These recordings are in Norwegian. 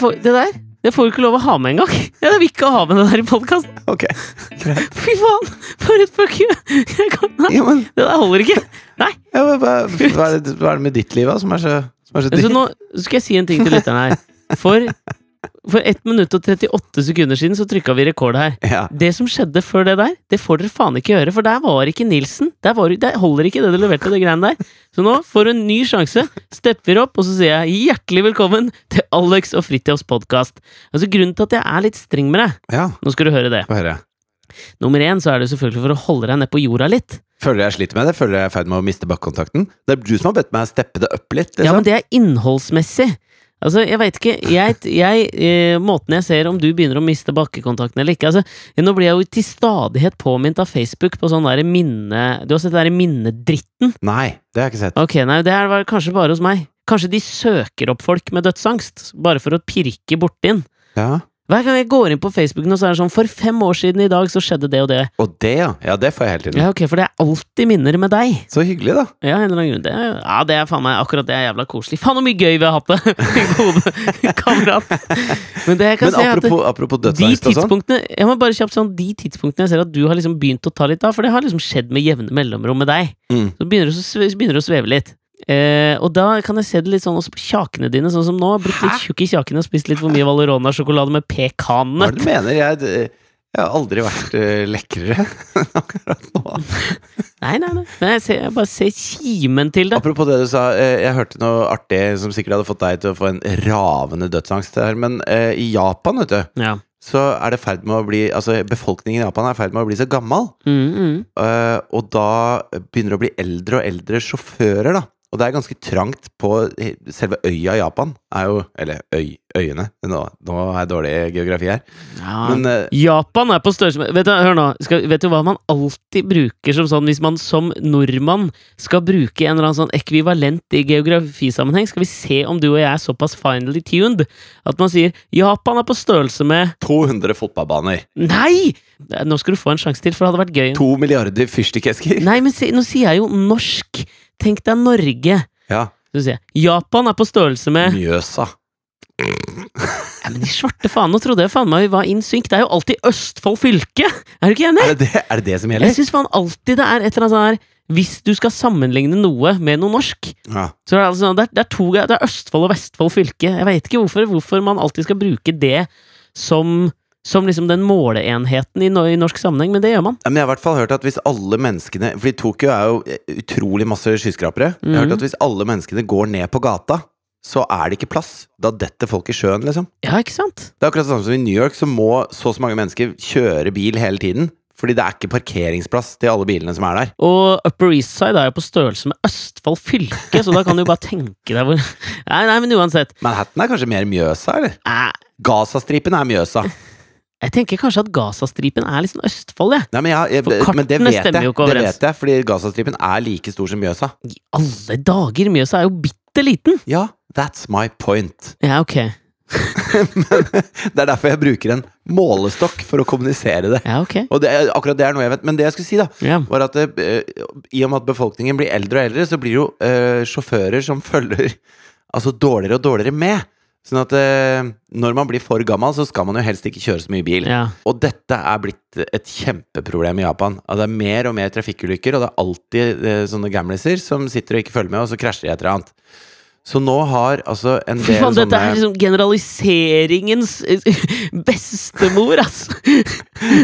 får, det der det får du ikke lov å ha med engang. Jeg vil ikke ha med det der i podkasten. Ok. Fy faen! For et fuck you! Nei, Ja, men, det der holder ikke. Nei. ja, men hva, hva, er det, hva er det med ditt liv da, som er så, som er så Så nå skal jeg si en ting til lytterne her. For, for 1 minutt og 38 sekunder siden så trykka vi rekord her. Ja. Det som skjedde før det der, det får dere faen ikke gjøre, for der var ikke Nilsen. Der, var, der holder ikke det du leverte, det greiene der. Så nå får du en ny sjanse. Stepper opp, og så sier jeg hjertelig velkommen til Alex og Fridtjofs podkast. Altså, grunnen til at jeg er litt streng med deg, ja, nå skal du høre det. høre. Nummer én så er det selvfølgelig for å holde deg ned på jorda litt. Føler jeg sliter med det? Føler jeg er i ferd med å miste bakkekontakten? Det er du som har bedt meg steppe det opp litt. Ja, Liksom. men det er innholdsmessig. Altså, jeg veit ikke jeg, jeg, eh, Måten jeg ser om du begynner å miste bakkekontakten eller ikke altså, Nå blir jeg jo til stadighet påminnet av Facebook på sånn derre minne... Du har sett den derre minnedritten? Nei, det har jeg ikke sett. Ok, nei, det er kanskje bare hos meg. Kanskje de søker opp folk med dødsangst, bare for å pirke borti den. Ja. Hver gang jeg går inn på Facebook nå, så er det sånn For fem år siden i dag så skjedde det og det. Og det, ja. Ja, det får jeg hele tiden. Ja, ok, For det er alltid minner med deg. Så hyggelig, da. Ja, en eller annen grunn. Det, er- ja, det er faen meg akkurat det er jævla koselig. Faen så mye gøy vi har hatt det! Gode kamerat. Men det jeg kan Men si er at apropos, apropos de dødsangst og sånn. tidspunktene Jeg må bare kjapt sånn De tidspunktene jeg ser at du har liksom begynt å ta litt av, for det har liksom skjedd med jevne mellomrom med deg. Mm. Så begynner du å sve- begynner du å sveve litt. Eh, og da kan jeg se det litt sånn også på kjakene dine, sånn som nå. Blitt litt tjukk i kjakene og spist litt for mye Valerona-sjokolade med Hva er pekannøtt. det du mener? Jeg, jeg har aldri vært uh, lekrere akkurat nå. Nei, nei, nei. Men jeg, ser, jeg bare ser kimen til det. Apropos det du sa, eh, jeg hørte noe artig som sikkert hadde fått deg til å få en ravende dødsangst her, men eh, i Japan, vet du, Ja. så er det ferd med å bli Altså, befolkningen i Japan er i ferd med å bli så gammel, Mm, mm. Uh, og da begynner det å bli eldre og eldre sjåfører, da. Og det er ganske trangt på selve øya Japan. Er jo Eller øy, øyene. Nå, nå er jeg dårlig i geografi her. Ja. Men uh, Japan er på størrelse med Vet du, hør nå, skal, vet du hva man alltid bruker som sånn hvis man som nordmann skal bruke en eller annen sånn ekvivalent i geografisammenheng? Skal vi se om du og jeg er såpass finally tuned at man sier Japan er på størrelse med 200 fotballbaner. Nei! Nå skal du få en sjanse til, for det hadde vært gøy. To milliarder fyrstikkesker. Nei, men se, nå sier jeg jo norsk. Tenk deg Norge. Ja. Jeg Japan er på størrelse med Mjøsa. Ja, men de svarte faen, nå trodde jeg faen meg vi var in sync. Det er jo alltid Østfold fylke! Er du ikke enig? Er det det, er det, det som Jeg gjelder? syns faen alltid det er et eller annet sånn her Hvis du skal sammenligne noe med noe norsk, Ja. så er det altså det er, det er to Det er Østfold og Vestfold fylke. Jeg veit ikke hvorfor, hvorfor man alltid skal bruke det som som liksom den måleenheten i, no i norsk sammenheng, men det gjør man. Ja, Men jeg har i hvert fall hørt at hvis alle menneskene Fordi Tokyo er jo eh, utrolig masse skyskrapere. Jeg har hørt Mhm. at hvis alle menneskene går ned på gata, så er det ikke plass. Da detter folk i sjøen, liksom. Ja, ikke sant? Det er akkurat det sånn som i New York, så må så og så mange mennesker kjøre bil hele tiden. Fordi det er ikke parkeringsplass til alle bilene som er der. Og Upper East Side er jo på størrelse med Østfold fylke, så da kan du jo bare tenke deg hvor Nei, nei, men uansett. Manhattan er kanskje mer Mjøsa, eller? Gazastripen er Mjøsa. Jeg tenker kanskje at Gazastripen er litt sånn Østfold, jeg. Nei, men, ja, jeg, For men det vet stemmer jeg. jo ikke Det vet jeg, fordi Gazastripen er like stor som Mjøsa. I alle dager! Mjøsa er jo bitte liten! Ja, that's my point. Ja, ok. Det er derfor jeg bruker en målestokk for å kommunisere det. Ja, ok. Og det er, akkurat det er noe jeg vet. Men det jeg skulle si, da, Ja. var at eh, i og med at befolkningen blir eldre og eldre, så blir det jo eh, sjåfører som følger altså dårligere og dårligere med. Sånn at eh, når man blir for gammel, så skal man jo helst ikke kjøre så mye bil. ja. Og dette er blitt et kjempeproblem i Japan. At det er mer og mer trafikkulykker, og det er alltid eh, sånne gamliser som sitter og ikke følger med, og så krasjer de et eller annet. Så nå har altså en del faen, dette er liksom generaliseringens eh, bestemor, altså!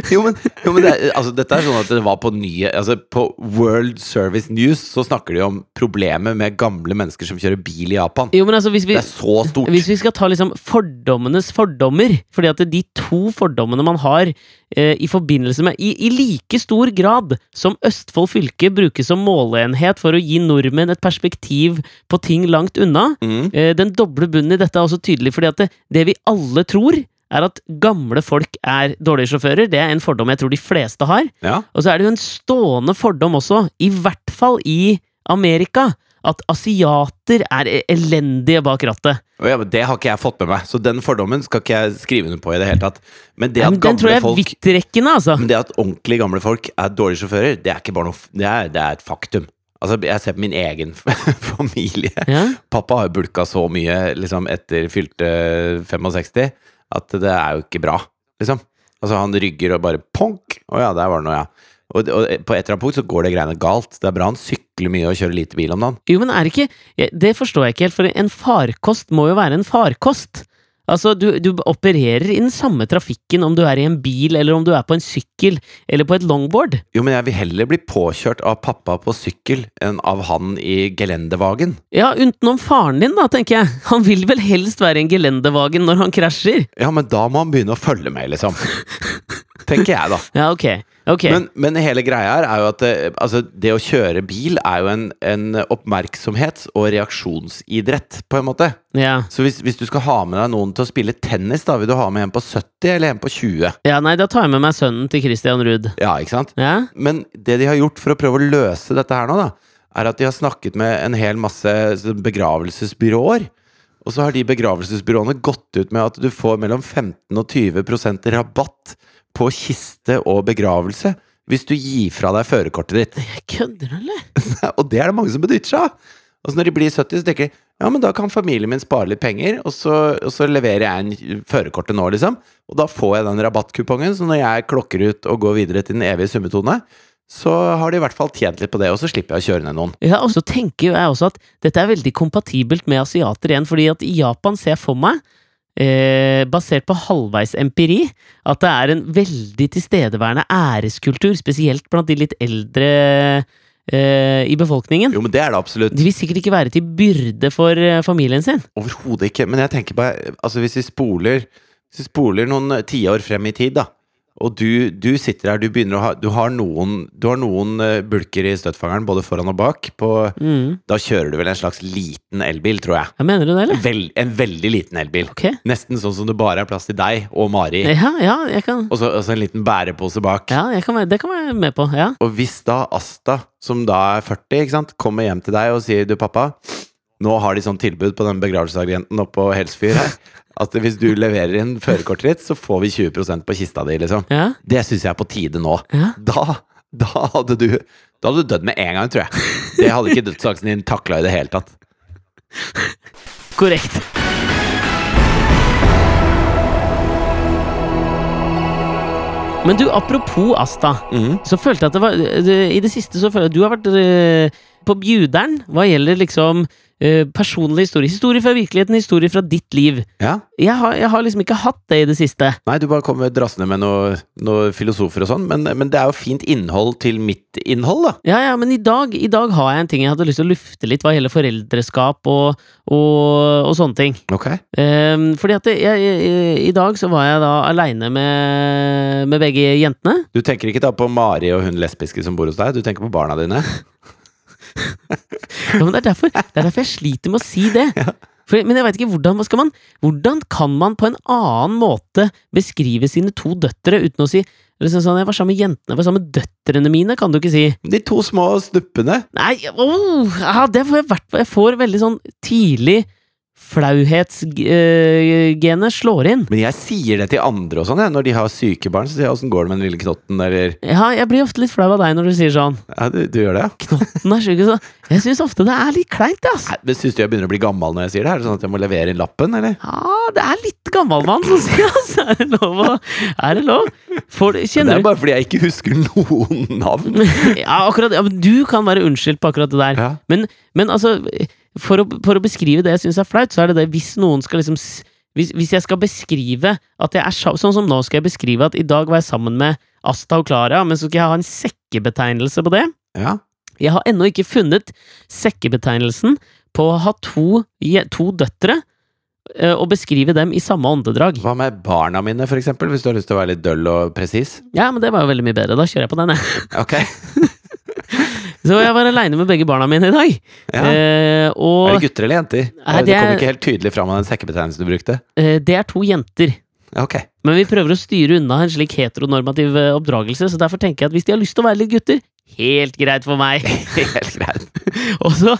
Jo, men, jo, men det, er- altså, dette er sånn at det var på nye Altså, på World Service News så snakker de om problemet med gamle mennesker som kjører bil i Japan. Jo, men altså, hvis vi Det er så stort. Hvis vi skal ta liksom fordommenes fordommer Fordi at de to fordommene man har eh, i forbindelse med i, I like stor grad som Østfold fylke brukes som måleenhet for å gi nordmenn et perspektiv på ting langt unna Mm. eh, Den doble bunnen i dette er også tydelig, fordi at det, det vi alle tror er at gamle folk er dårlige sjåfører. Det er en fordom jeg tror de fleste har. Ja. Og så er det jo en stående fordom også, i hvert fall i Amerika, at asiater er e- elendige bak rattet. Ja, det har ikke jeg fått med meg, så den fordommen skal ikke jeg skrive under på i det hele tatt. Men det at men den tror jeg er folk altså. Men det at ordentlig gamle folk er dårlige sjåfører, det er ikke bare noe Det er, det er et faktum. Altså, jeg ser på min egen familie. Ja. Pappa har bulka så mye liksom, etter fylte 65 at det er jo ikke bra, liksom. Altså, han rygger og bare ponk! Å ja, der var det noe, ja. Og, og på et eller annet punkt så går det greiene galt. Det er bra han sykler mye og kjører lite bil om dagen. Jo, men er det ikke Det forstår jeg ikke helt, for en farkost må jo være en farkost. Altså, du, du opererer i den samme trafikken om du er i en bil, eller om du er på en sykkel, eller på et longboard. Jo, men jeg vil heller bli påkjørt av pappa på sykkel enn av han i gelendevagen. Ja, utenom faren din, da, tenker jeg. Han vil vel helst være i en gelendevagen når han krasjer? Ja, men da må han begynne å følge med, liksom. Tenker jeg, da. Ja, ok. Ok. Men, men hele greia her er jo at det, altså, det å kjøre bil er jo en, en oppmerksomhets- og reaksjonsidrett, på en måte. ja. Så hvis, hvis du skal ha med deg noen til å spille tennis, da vil du ha med en på 70 eller en på 20? ja, nei, da tar jeg med meg sønnen til Christian Ruud. Ja, ikke sant? Ja? Men det de har gjort for å prøve å løse dette her nå, da, er at de har snakket med en hel masse begravelsesbyråer. Og så har de begravelsesbyråene gått ut med at du får mellom 15 og 20% rabatt på kiste og begravelse hvis du gir fra deg førerkortet ditt. Jeg kødder, eller? og det er det mange som benytter seg av. Og så når de blir 70, så tenker de ja, men da kan familien min spare litt penger, og så, og så leverer jeg en førerkortet nå, liksom. Og da får jeg den rabattkupongen, så når jeg klokker ut og går videre til den evige summetone, så har de i hvert fall tjent litt på det, og så slipper jeg å kjøre ned noen. Ja, og så tenker jeg også at dette er veldig kompatibelt med asiater igjen, fordi at i Japan ser jeg for meg, eh, basert på halvveis empiri, at det er en veldig tilstedeværende æreskultur, spesielt blant de litt eldre eh, i befolkningen. Jo, men det er det absolutt. De vil sikkert ikke være til byrde for eh, familien sin. Overhodet ikke. Men jeg tenker bare Altså, hvis vi spoler Hvis vi spoler noen tiår frem i tid, da. Og du, du sitter her, du ha Du har noen, du har noen eh, bulker i støttfangeren, både foran og bak. På, Mm. Da kjører du vel en slags liten elbil, tror jeg. Ja, mener du det, eller? Vel, en veldig liten elbil. Okay. Nesten sånn som det bare er plass til deg og Mari. Ja, ja, jeg kan Og så en liten bærepose bak. ja, kan være, det kan jeg være med på. Ja. Og hvis da Asta, som da er 40, ikke sant, kommer hjem til deg og sier du, pappa, nå har de sånn tilbud på den begravelsesagenten oppe på Helsfyr her, at hvis du leverer inn førerkortet ditt, så får vi 20% på kista di, liksom. Ja. Det syns jeg er på tide nå. Ja. Da, da hadde du Da hadde du dødd med en gang, tror jeg. Det hadde ikke dødsaksen din takla i det hele tatt. Korrekt. Men du, apropos Asta, Mm. så følte jeg at det var I det siste så føler jeg at du har vært eh, på bjuderen hva gjelder liksom Uh, personlig historie. Historie fra virkeligheten, historie fra ditt liv. Ja. Jeg har, jeg har liksom ikke hatt det i det siste. Nei, du bare kommer drassende med noen noe filosofer og sånn, men, men det er jo fint innhold til mitt innhold, da. Ja, ja, men i dag, i dag har jeg en ting jeg hadde lyst til å lufte litt hva gjelder foreldreskap og, og, og sånne ting. Ok. Um, fordi at det, jeg, jeg, i dag så var jeg da aleine med, med begge jentene. Du tenker ikke da på Mari og hun lesbiske som bor hos deg, du tenker på barna dine? Ja, men det, er derfor, det er derfor jeg sliter med å si det. For, men jeg vet ikke hvordan, skal man, hvordan kan man på en annen måte beskrive sine to døtre uten å si liksom sånn, Jeg var sammen med jentene, jeg var sammen med døtrene mine, kan du ikke si. De to små snuppene. Nei, oh, ja, det får jeg, hvert- jeg får veldig sånn tidlig flauhetsgenet slår inn. Men jeg sier det til andre og sånn, jeg. Når de har syke barn, så sier jeg 'åssen går det med den lille knotten', eller Ja, jeg blir ofte litt flau av deg når du sier sånn. Ja, du, du gjør det, ja? Knotten er sjuk. så Jeg syns ofte det er litt kleint, ass. Nei, men Syns du jeg begynner å bli gammel når jeg sier det? Er det sånn at jeg må levere inn lappen, eller? Ja, det er litt gammalmann som sier ass. Er det lov å Er det lov? Får du, Det er bare fordi jeg ikke husker noen navn. Ja, akkurat ja, men Du kan være unnskyldt på akkurat det der. Ja. Men, men altså, for å, for å beskrive det jeg syns er flaut, så er det det hvis noen skal liksom hvis, hvis jeg skal beskrive at jeg er Sånn som nå skal jeg beskrive at i dag var jeg sammen med Asta og Klara, men så skal jeg ha en sekkebetegnelse på det. Ja. Jeg har ennå ikke funnet sekkebetegnelsen på å ha to, to døtre eh, og beskrive dem i samme åndedrag. Hva med barna mine, for eksempel? Hvis du har lyst til å være litt døll og presis? Ja, men det var jo veldig mye bedre. Da kjører jeg på den, jeg. Ok. Så jeg var aleine med begge barna mine i dag. Ja. Eh, og Er det gutter eller jenter? Nei, det det kom ikke helt tydelig fram av den sekkebetegnelsen du brukte. eh, det er to jenter. Ok. Men vi prøver å styre unna en slik heteronormativ eh, oppdragelse, så derfor tenker jeg at hvis de har lyst til å være litt gutter, helt greit for meg. Helt greit. og så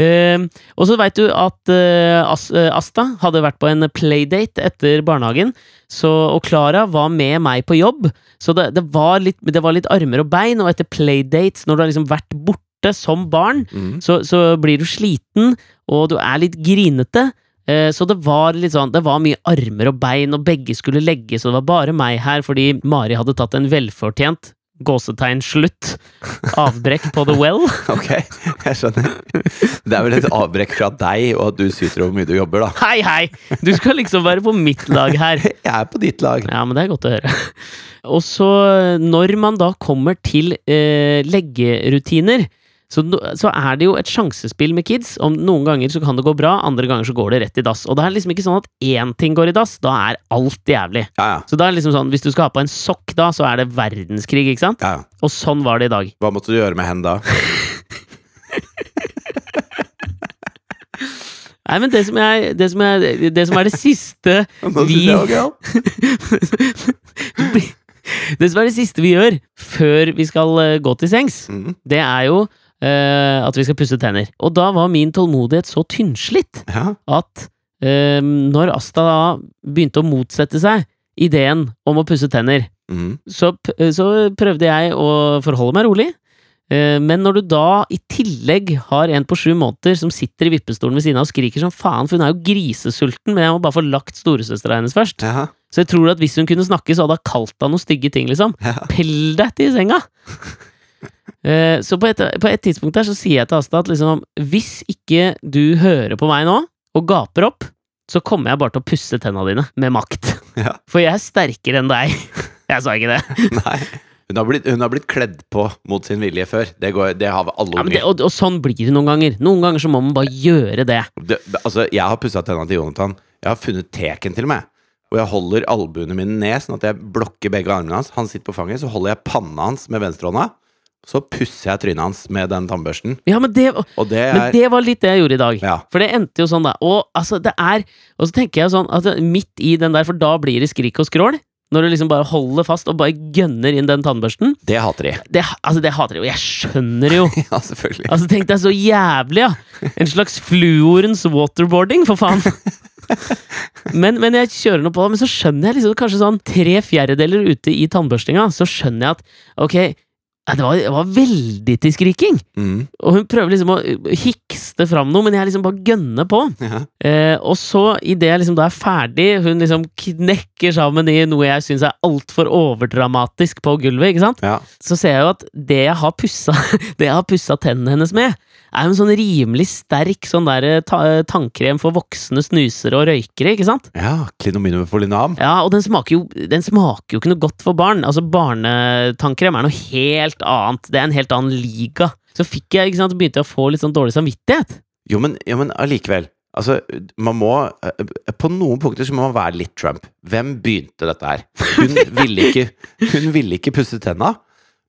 eh, så veit du at eh, eh, Asta hadde vært på en playdate etter barnehagen, så, og Klara var med meg på jobb. Så det, det, var litt, det var litt armer og bein, og etter playdates, når du har liksom vært borte som barn, Mm. så, så blir du sliten, og du er litt grinete. Eh, Så det var litt sånn Det var mye armer og bein, og begge skulle legges, og det var bare meg her fordi Mari hadde tatt en velfortjent gåsetegn slutt. Avbrekk på The Well. Ok, jeg skjønner. Det er vel et avbrekk fra deg og at du syter over hvor mye du jobber, da. Hei, hei! Du skal liksom være på mitt lag her. Jeg er på ditt lag. Ja, men det er godt å høre. Og så, når man da kommer til eh, leggerutiner, så, så er det jo et sjansespill med kids. Om Noen ganger så kan det gå bra, andre ganger så går det rett i dass. Og det er liksom ikke sånn at én ting går i dass, da er alt jævlig. Ja, ja. Så da er det liksom sånn, hvis du skal ha på en sokk da, så er det verdenskrig, ikke sant? ja. ja. Og sånn var det i dag. Hva måtte du gjøre med henne da? Nei, men det som, jeg, det som, jeg, det som er det siste vi. Det som er det siste vi gjør før vi skal eh, gå til sengs, Mm. det er jo eh, at vi skal pusse tenner. Og da var min tålmodighet så tynnslitt Ja. at eh, når Asta da begynte å motsette seg ideen om å pusse tenner, Mm. så, så prøvde jeg å forholde meg rolig. Eh, Men når du da i tillegg har en på sju måneder som sitter i vippestolen ved siden av og skriker som faen, for hun er jo grisesulten, men jeg må bare få lagt storesøstera hennes først. Ja. Så jeg tror at hvis hun kunne snakke, så hadde hun kalt henne noen stygge ting, liksom. Ja. Pell deg til senga! Eh, Så på et, på et tidspunkt der så sier jeg til Asta at liksom, hvis ikke du hører på meg nå, og gaper opp, så kommer jeg bare til å pusse tenna dine med makt. Ja. For jeg er sterkere enn deg. Jeg sa ikke det. Nei. Hun har, blitt, hun har blitt kledd på mot sin vilje før. Det, går, det har alle Ja, men det og, og sånn blir det noen ganger. Noen ganger så må man bare gjøre det. Det, altså, jeg har pussa tenna til Jonathan. Jeg har funnet teken til med. Og jeg holder albuene mine ned, sånn at jeg blokker begge armene hans. Han sitter på fanget, så holder jeg panna hans med venstrehånda. Så pusser jeg trynet hans med den tannbørsten. Ja, men det, Og det men er det var litt det jeg gjorde i dag. Ja. For det endte jo sånn, da. Og altså, det er Og så tenker jeg sånn at midt i den der, for da blir det skrik og skrål. Når du liksom bare holder fast og bare gønner inn den tannbørsten. Det hater de. Det, altså, det hater jeg jo. Jeg skjønner det jo. Ja, selvfølgelig. Altså, Tenk deg så jævlig, ja! En slags fluorens waterboarding, for faen! Men, men jeg kjører nå på, det, men så skjønner jeg liksom kanskje sånn tre fjerdedeler ute i tannbørstinga, så skjønner jeg at ok, det var, det var veldig til skriking! Mm. Og hun prøver liksom å hikste fram noe, men jeg liksom bare gønner på. Ja. Eh, og så, idet jeg liksom da er ferdig, hun liksom knekker sammen i noe jeg syns er altfor overdramatisk på gulvet, ikke sant? ja. så ser jeg jo at det jeg har pussa, det jeg har pussa tennene hennes med, er jo en sånn rimelig sterk sånn der eh, ta tannkrem for voksne snusere og røykere, ikke sant? ja. klinominum for linam. Ja, og den smaker, jo, den smaker jo ikke noe godt for barn. Altså, barnetannkrem er noe helt annet. Det er en helt annen liga. Så fikk jeg, ikke sant, begynte jeg å få litt sånn dårlig samvittighet. Jo, men, jo, men allikevel. Altså, man må eh, På noen punkter så må man være litt Trump. Hvem begynte dette her? Hun ville ikke, hun ville ikke pusse tenna.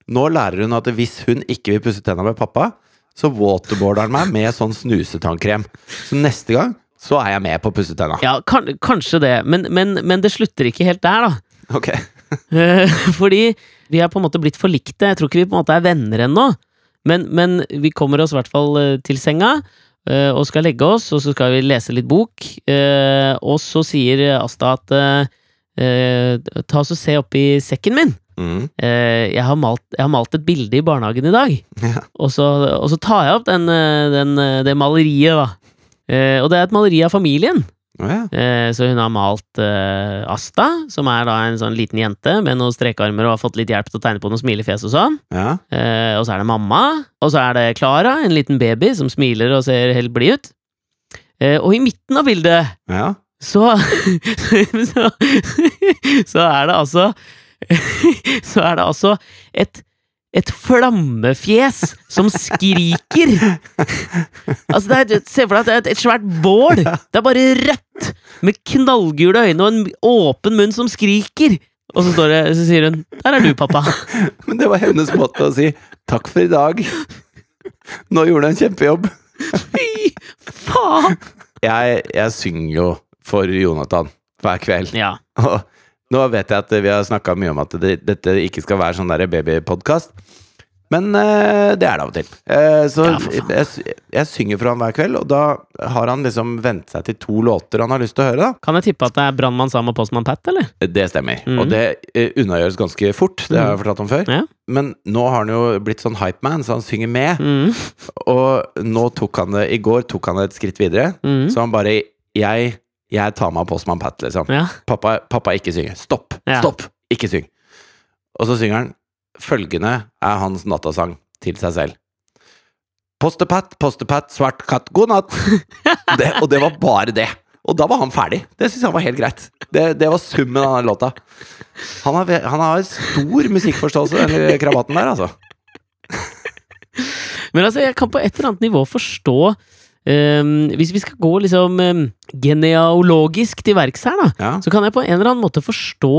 Nå lærer hun at hvis hun ikke vil pusse tenna med pappa, så waterboarder han meg med sånn snusetannkrem. Så neste gang så er jeg med på å pusse tenna. Ja, kan, kanskje det, men, men, men det slutter ikke helt der, da. Ok. Eh, Fordi vi er på en måte blitt forlikte. Jeg tror ikke vi på en måte er venner ennå. Men, men vi kommer oss i hvert fall eh, til senga eh, og skal legge oss, og så skal vi lese litt bok. Og så sier Asta at Ta oss og se oppi sekken min. Mm. Eh, Jeg har, malt, jeg har malt et bilde i barnehagen i dag. Ja. Og så, og så tar jeg opp den, eh, den, eh, det maleriet, da. Eh, Og det er et maleri av familien. Oh, ja. Eh, Så hun har malt Asta, som er da en sånn liten jente med noen strekearmer og har fått litt hjelp til å tegne på noen smilefjes og sånn. ja. Eh, og så er det mamma, og så er det Klara, en liten baby som smiler og ser helt blid ut. Eh, og i midten av bildet ja. så, så Så er det altså Så er det altså et et flammefjes som skriker! Altså, det er, Se for deg at det er et, et svært bål! Det er bare rødt! Med knallgule øyne og en åpen munn som skriker! Og så, står det, så sier hun 'Der er du, pappa'. Men det var hennes måte å si takk for i dag. Nå gjorde du en kjempejobb. Fy faen! Jeg, jeg synger jo for Jonathan hver kveld. Ja. Og nå vet jeg at vi har snakka mye om at det, dette ikke skal være sånn babypodkast. Men uh, det er det av og til. Uh, så jeg, jeg synger for han hver kveld, og da har han liksom vent seg til to låter han har lyst til å høre, da. Kan jeg tippe at det er Brannmann Sam og Postmann Pat, eller? Det stemmer. Mm. Og det uh, unnagjøres ganske fort, det har jeg fortalt om før. Ja. Men nå har han jo blitt sånn hypeman, så han synger med. Mm. Og nå tok han det I går tok han det et skritt videre. Mm. Så han bare Jeg, jeg tar meg av Postman Pat, liksom. Ja. Pappa, pappa, ikke synger. Stopp! Ja. Stopp! Ikke syng! Og så synger han Følgende er hans nattasang til seg selv. Postepat, postepat, svart katt, god natt! Det, og det var bare det. Og da var han ferdig. Det syns han var helt greit. Det, det var summen av den låta. Han har, han har stor musikkforståelse, den krabaten der, altså. Men altså, jeg kan på et eller annet nivå forstå ehm, Hvis vi skal gå liksom um, genealogisk til verks her, da, Ja. så kan jeg på en eller annen måte forstå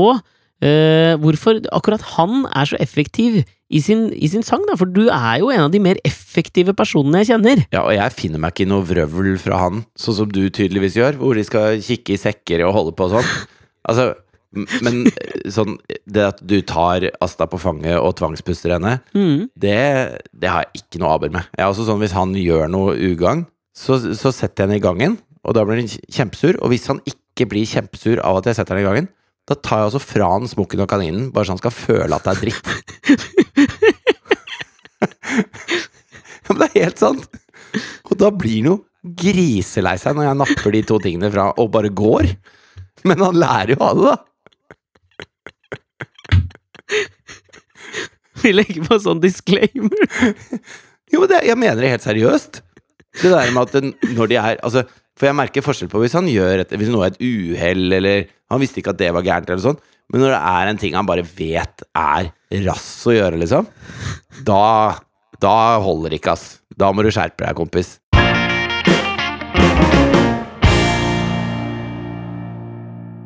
uh, hvorfor akkurat han er så effektiv i sin, i sin sang, da. For du er jo en av de mer effektive personene jeg kjenner. Ja, og jeg finner meg ikke i noe vrøvl fra han, sånn som du tydeligvis gjør, hvor de skal kikke i sekker og holde på og sånn. Altså, men sånn Det at du tar Asta på fanget og tvangspuster henne, Mm. det, det har jeg ikke noe aber med. Jeg er også sånn Hvis han gjør noe ugagn, så, så setter jeg henne i gangen, og da blir han kjempesur. Og hvis han ikke blir kjempesur av at jeg setter henne i gangen, da tar jeg altså fra han smokken og kaninen, bare så han skal føle at det er dritt. ja, men det er helt sant! Og da blir han jo griselei seg når jeg napper de to tingene fra og bare går. Men han lærer jo av det, da. Vi legger på sånn disclaimer. Jo, men det, jeg mener det helt seriøst. Det der med at når de er Altså, for jeg merker forskjell på hvis han gjør et, Hvis noe er et uhell, eller Han visste ikke at det var gærent, eller sånn. Men når det er en ting han bare vet er rass å gjøre, liksom, da Da holder det ikke, ass. Da må du skjerpe deg, kompis.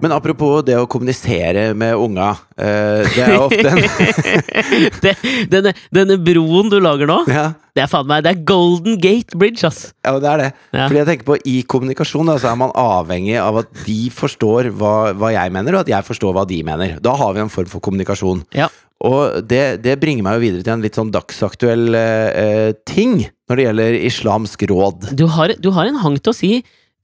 Men apropos det å kommunisere med unga. Eh, det er ofte en det, denne, denne broen du lager nå, ja, det er faen meg Det er Golden Gate Bridge, ass. Ja, det er det. Ja. Fordi jeg tenker på I kommunikasjon da, så er man avhengig av at de forstår hva, hva jeg mener, og at jeg forstår hva de mener. Da har vi en form for kommunikasjon. Ja. Og det, det bringer meg jo videre til en litt sånn dagsaktuell eh, eh, ting når det gjelder islamsk råd. Du har, du har en hang til å si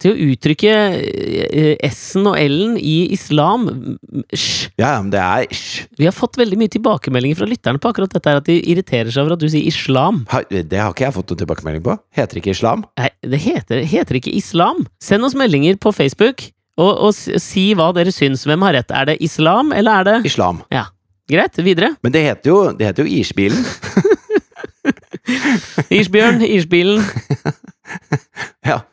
til å uttrykke eh, S-en og L-en i islam. Ja, men det er. Vi har fått veldig mye tilbakemeldinger fra lytterne på akkurat dette at de irriterer seg over at du sier islam. Ha- Det har ikke jeg fått noen tilbakemelding på. Heter ikke islam? Nei, det heter, heter ikke islam. Send oss meldinger på Facebook, og, og si hva dere syns. Hvem har rett? Er det islam, eller er det Islam. Ja. Greit, videre. Men det heter jo, det heter jo Isbilen. Isbjørn, Isbilen.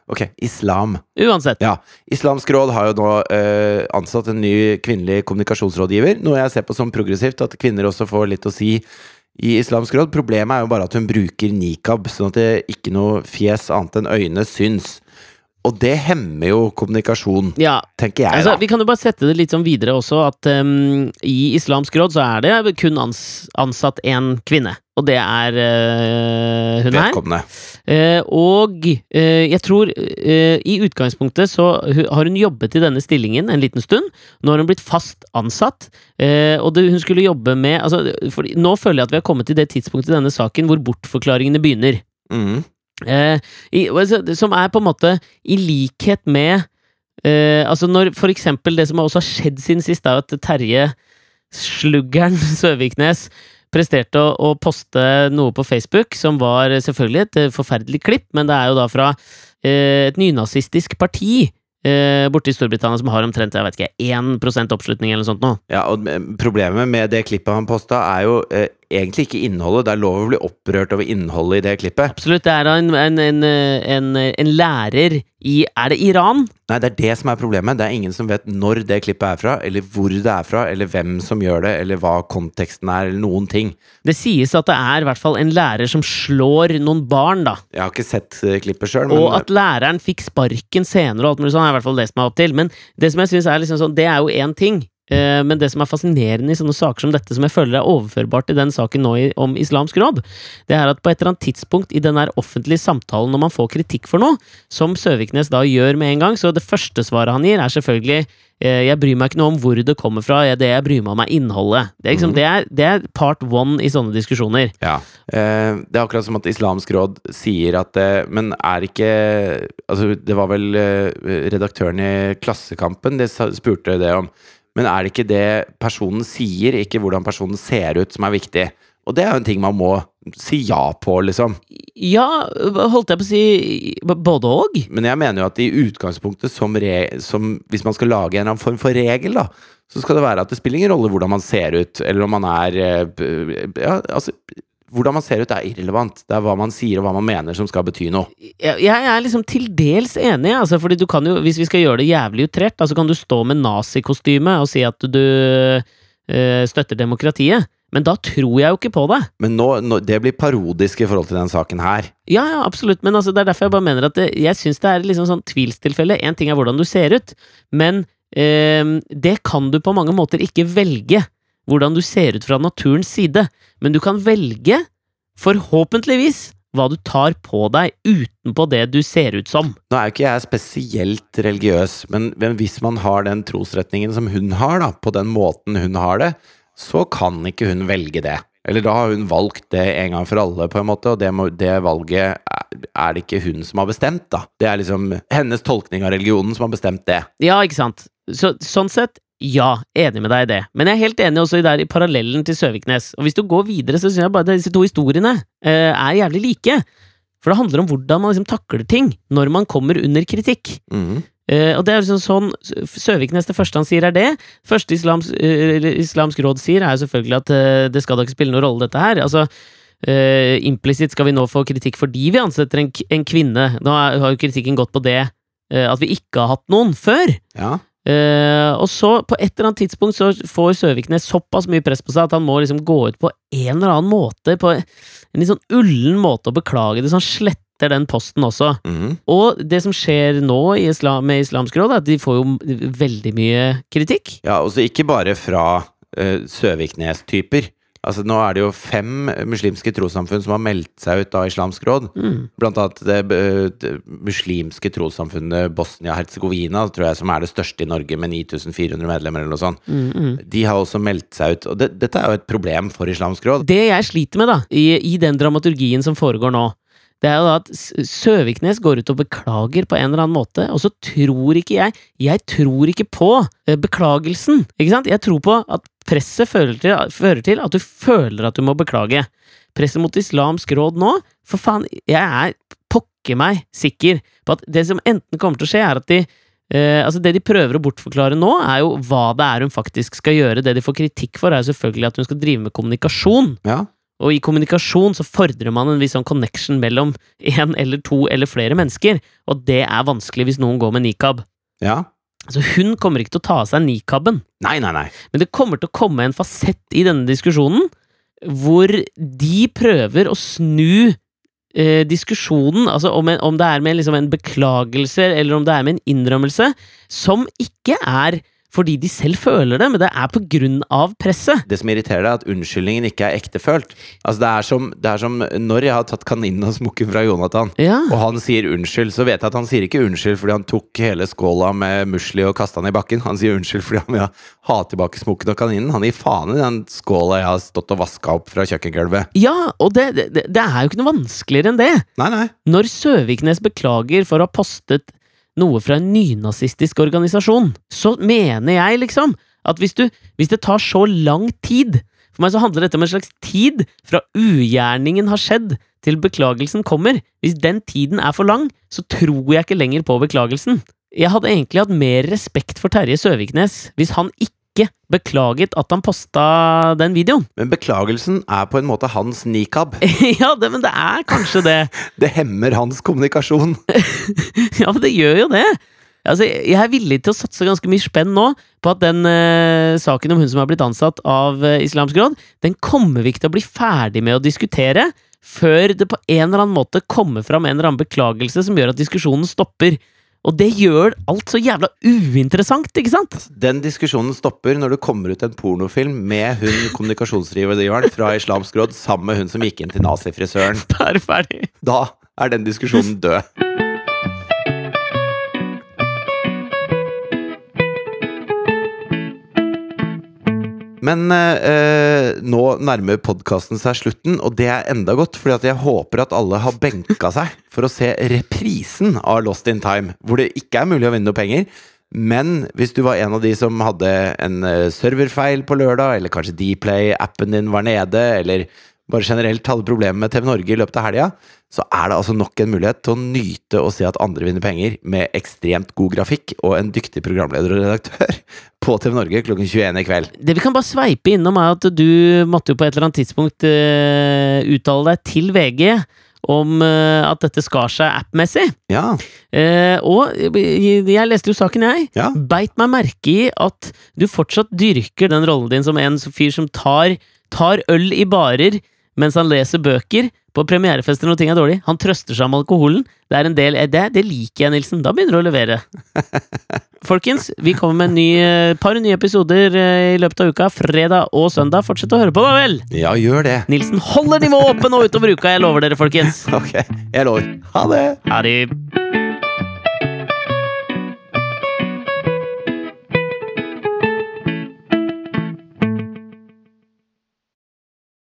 Ok. Islam. Uansett. Ja. Islamsk råd har jo nå eh, ansatt en ny kvinnelig kommunikasjonsrådgiver, noe jeg ser på som progressivt, at kvinner også får litt å si i Islamsk råd. Problemet er jo bare at hun bruker nikab, sånn at det ikke noe fjes annet enn øyne syns. Og det hemmer jo kommunikasjon, Ja, tenker jeg, Altså, vi kan jo bare sette det litt sånn videre også, at um, i Islamsk råd så er det kun ans ansatt én kvinne. Og det er uh, hun her. Vedkommende. Eh, og eh, jeg tror eh, i utgangspunktet så har hun jobbet i denne stillingen en liten stund. Nå har hun blitt fast ansatt, eh, og det, hun skulle jobbe med altså, for, Nå føler jeg at vi har kommet til det tidspunktet i denne saken hvor bortforklaringene begynner. Mm. Eh, i, altså, som er på en måte i likhet med eh, Altså når for eksempel det som også har skjedd siden sist, er at Terje Sluggeren Søviknes presterte å, å poste noe på Facebook som var selvfølgelig et eh, forferdelig klipp, men det er jo da fra eh, et nynazistisk parti eh, borte i Storbritannia som har omtrent jeg vet ikke, 1% oppslutning eller noe sånt nå. Ja, og eh, problemet med det klippet han posta, er jo eh, egentlig ikke innholdet. Det er lov å bli opprørt over innholdet i det klippet. Absolutt, det er en, en, en, en, lærer i Er det Iran? Nei, det er det som er problemet. Det er ingen som vet når det klippet er fra, eller hvor det er fra, eller hvem som gjør det, eller hva konteksten er, eller noen ting. Det sies at det er i hvert fall en lærer som slår noen barn, da. Jeg har ikke sett eh, klippet sjøl, men Og at læreren fikk sparken senere og alt mulig sånn, er i hvert fall det som er opp til. Men det som jeg synes er liksom sånn, det er jo én ting. Eh, Men det som er fascinerende i sånne saker som dette, som jeg føler er overførbart til den saken nå om Islamsk råd, det er at på et eller annet tidspunkt i den offentlige samtalen når man får kritikk for noe, som Søviknes da gjør med en gang, så det første svaret han gir, er selvfølgelig eh, Jeg bryr meg ikke noe om hvor det kommer fra, jeg, det jeg bryr meg om, er innholdet. Det er, liksom, mm. det er, det er part one i sånne diskusjoner. Ja. Eh, det er akkurat som at Islamsk råd sier at eh, Men er ikke Altså, det var vel eh, redaktøren i Klassekampen de spurte det om. Men er det ikke det personen sier, ikke hvordan personen ser ut, som er viktig? Og det er jo en ting man må si ja på, liksom. Ja, holdt jeg på å si både og? Men jeg mener jo at i utgangspunktet, som, som hvis man skal lage en eller annen form for regel, da, så skal det være at det spiller ingen rolle hvordan man ser ut, eller om man er eh, Ja, altså Hvordan man ser ut, er irrelevant. Det er hva man sier og hva man mener som skal bety noe. Jeg, jeg er liksom til dels enig, altså, fordi du kan jo, hvis vi skal gjøre det jævlig utrert, så så kan du stå med nazikostyme og si at du øh, støtter demokratiet. Men da tror jeg jo ikke på det. Men nå, nå, det blir parodisk i forhold til den saken her. Ja, ja, absolutt, men altså, det er derfor jeg bare mener at det, jeg syns det er liksom sånn tvilstilfelle. Én ting er hvordan du ser ut, men øh, det kan du på mange måter ikke velge. Hvordan du ser ut fra naturens side. Men du kan velge, forhåpentligvis, hva du tar på deg utenpå det du ser ut som. Nå er jo ikke jeg spesielt religiøs, men, hvis man har den trosretningen som hun har, da, på den måten hun har det, så kan ikke hun velge det. Eller da har hun valgt det en gang for alle, på en måte, og det, må, det valget er det ikke hun som har bestemt, da. Det er liksom hennes tolkning av religionen som har bestemt det. Ja, ikke sant? Så, sånn sett, ja, enig med deg i det. Men jeg er helt enig også i der i parallellen til Søviknes. Og hvis du går videre, så syns jeg bare at disse to historiene eh, er jævlig like. For det handler om hvordan man liksom takler ting når man kommer under kritikk. Mm. Eh, og det er liksom sånn Søviknes, det første han sier, er det. første islams, eh, Islamsk råd sier, er jo selvfølgelig at eh, det skal da ikke spille noen rolle, dette her. Altså, Uh, Implisitt skal vi nå få kritikk fordi vi ansetter en, en kvinne. Nå er, har jo kritikken gått på det uh, at vi ikke har hatt noen før. Ja. Eh, og så, på et eller annet tidspunkt, så får Søviknes såpass mye press på seg at han må liksom gå ut på en eller annen måte, på en litt sånn ullen måte å beklage det, så han sletter den posten også. Mhm. Og det som skjer nå i islam, med Islamsk råd, er at de får jo veldig mye kritikk. Ja, og så ikke bare fra uh, Søviknes-typer. Altså, nå er det jo fem muslimske trossamfunn som har meldt seg ut av Islamsk råd. Mm. Blant annet det, eh, det muslimske trossamfunnet Bosnia-Hercegovina, som er det største i Norge, med 9400 medlemmer eller noe sånt. Mm, mm. De har også meldt seg ut. Og det, dette er jo et problem for Islamsk råd. Det jeg sliter med, da, i, i den dramaturgien som foregår nå, det er jo da at Søviknes går ut og beklager på en eller annen måte, og så tror ikke jeg Jeg tror ikke på eh, beklagelsen, ikke sant? Jeg tror på at presset fører til, fører til at du føler at du må beklage. Presset mot Islamsk råd nå, for faen, jeg er pokker meg sikker på at det som enten kommer til å skje, er at de Eh, altså Det de prøver å bortforklare nå, er jo hva det er hun faktisk skal gjøre. Det de får kritikk for, er selvfølgelig at hun skal drive med kommunikasjon. Ja. Og i kommunikasjon så fordrer man en viss sånn connection mellom én eller to eller flere mennesker, og det er vanskelig hvis noen går med nikab. ja. Så hun kommer ikke til å ta av seg nikaben, Nei, nei, nei. men det kommer til å komme en fasett i denne diskusjonen hvor de prøver å snu eh, diskusjonen, altså om, en, om det er med liksom en beklagelse eller om det er med en innrømmelse, som ikke er fordi de selv føler det, men det er av presset. Det som irriterer deg, er at unnskyldningen ikke er ektefølt. Altså, det er som, det er som når jeg har tatt kaninen og smokken fra Jonathan, Ja. og han sier unnskyld, så vet jeg at han sier ikke unnskyld fordi han tok hele skåla med musli og kasta den i bakken. Han sier unnskyld fordi han vil ha tilbake smokken og kaninen. Han gir faen i den skåla jeg har stått og vaska opp fra kjøkkengulvet. Ja, og det, det, det er jo ikke noe vanskeligere enn det. Nei, nei. Når Søviknes beklager for å ha postet noe fra en nynazistisk organisasjon, så mener jeg liksom at hvis, du, hvis det tar så lang tid For meg så handler dette om en slags tid fra ugjerningen har skjedd til beklagelsen kommer. Hvis den tiden er for lang, så tror jeg ikke lenger på beklagelsen. Jeg hadde egentlig hatt mer respekt for Terje Søviknes hvis han ikke beklaget at han posta den videoen. Men beklagelsen er på en måte hans nikab. ja, det, men det er kanskje det. Det hemmer hans kommunikasjon. Ja, men det gjør jo det. Altså, jeg er villig til å satse ganske mye spenn nå på at den eh, saken om hun som har blitt ansatt av eh, Islamsk råd, den kommer vi ikke til å bli ferdig med å diskutere før det på en eller annen måte kommer fram en eller annen beklagelse som gjør at diskusjonen stopper. Og det gjør alt så jævla uinteressant, ikke sant? Den diskusjonen stopper når det kommer ut en pornofilm med hun kommunikasjonsdriveren fra Islamsk råd sammen med hun som gikk inn til nazifrisøren. Da er ferdig. Da er den diskusjonen død. Men eh, nå nærmer podkasten seg slutten, og det er enda godt, fordi jeg håper at alle har benka seg for å se reprisen av Lost in Time, hvor det ikke er mulig å vinne noe penger. Men hvis du var en av de som hadde en eh, serverfeil på lørdag, eller kanskje Dplay-appen din var nede, eller bare generelt hadde problemer med TV Norge i løpet av helga, så er det altså nok en mulighet til å nyte og se at andre vinner penger med ekstremt god grafikk og en dyktig programleder og redaktør på TV Norge klokken 21 i kveld. Det vi kan bare sveipe innom, er at du måtte jo på et eller annet tidspunkt uh, uttale deg til VG om uh, at dette skar seg app-messig. Ja. Uh, og jeg leste jo saken, jeg. Ja. Beit meg merke i at du fortsatt dyrker den rollen din som en fyr som tar, tar øl i barer mens han leser bøker på premierefester når ting er dårlig. Han trøster seg med alkoholen. Det er en del, det, det liker jeg, Nilsen. Da begynner du å levere. Folkens, vi kommer med et par nye episoder i løpet av uka. Fredag og søndag. Fortsett å høre på, da vel! Ja, gjør det. Nilsen holder nivået oppe nå utover uka, jeg lover dere, folkens. Ok, jeg lover. Ha det! Ha det.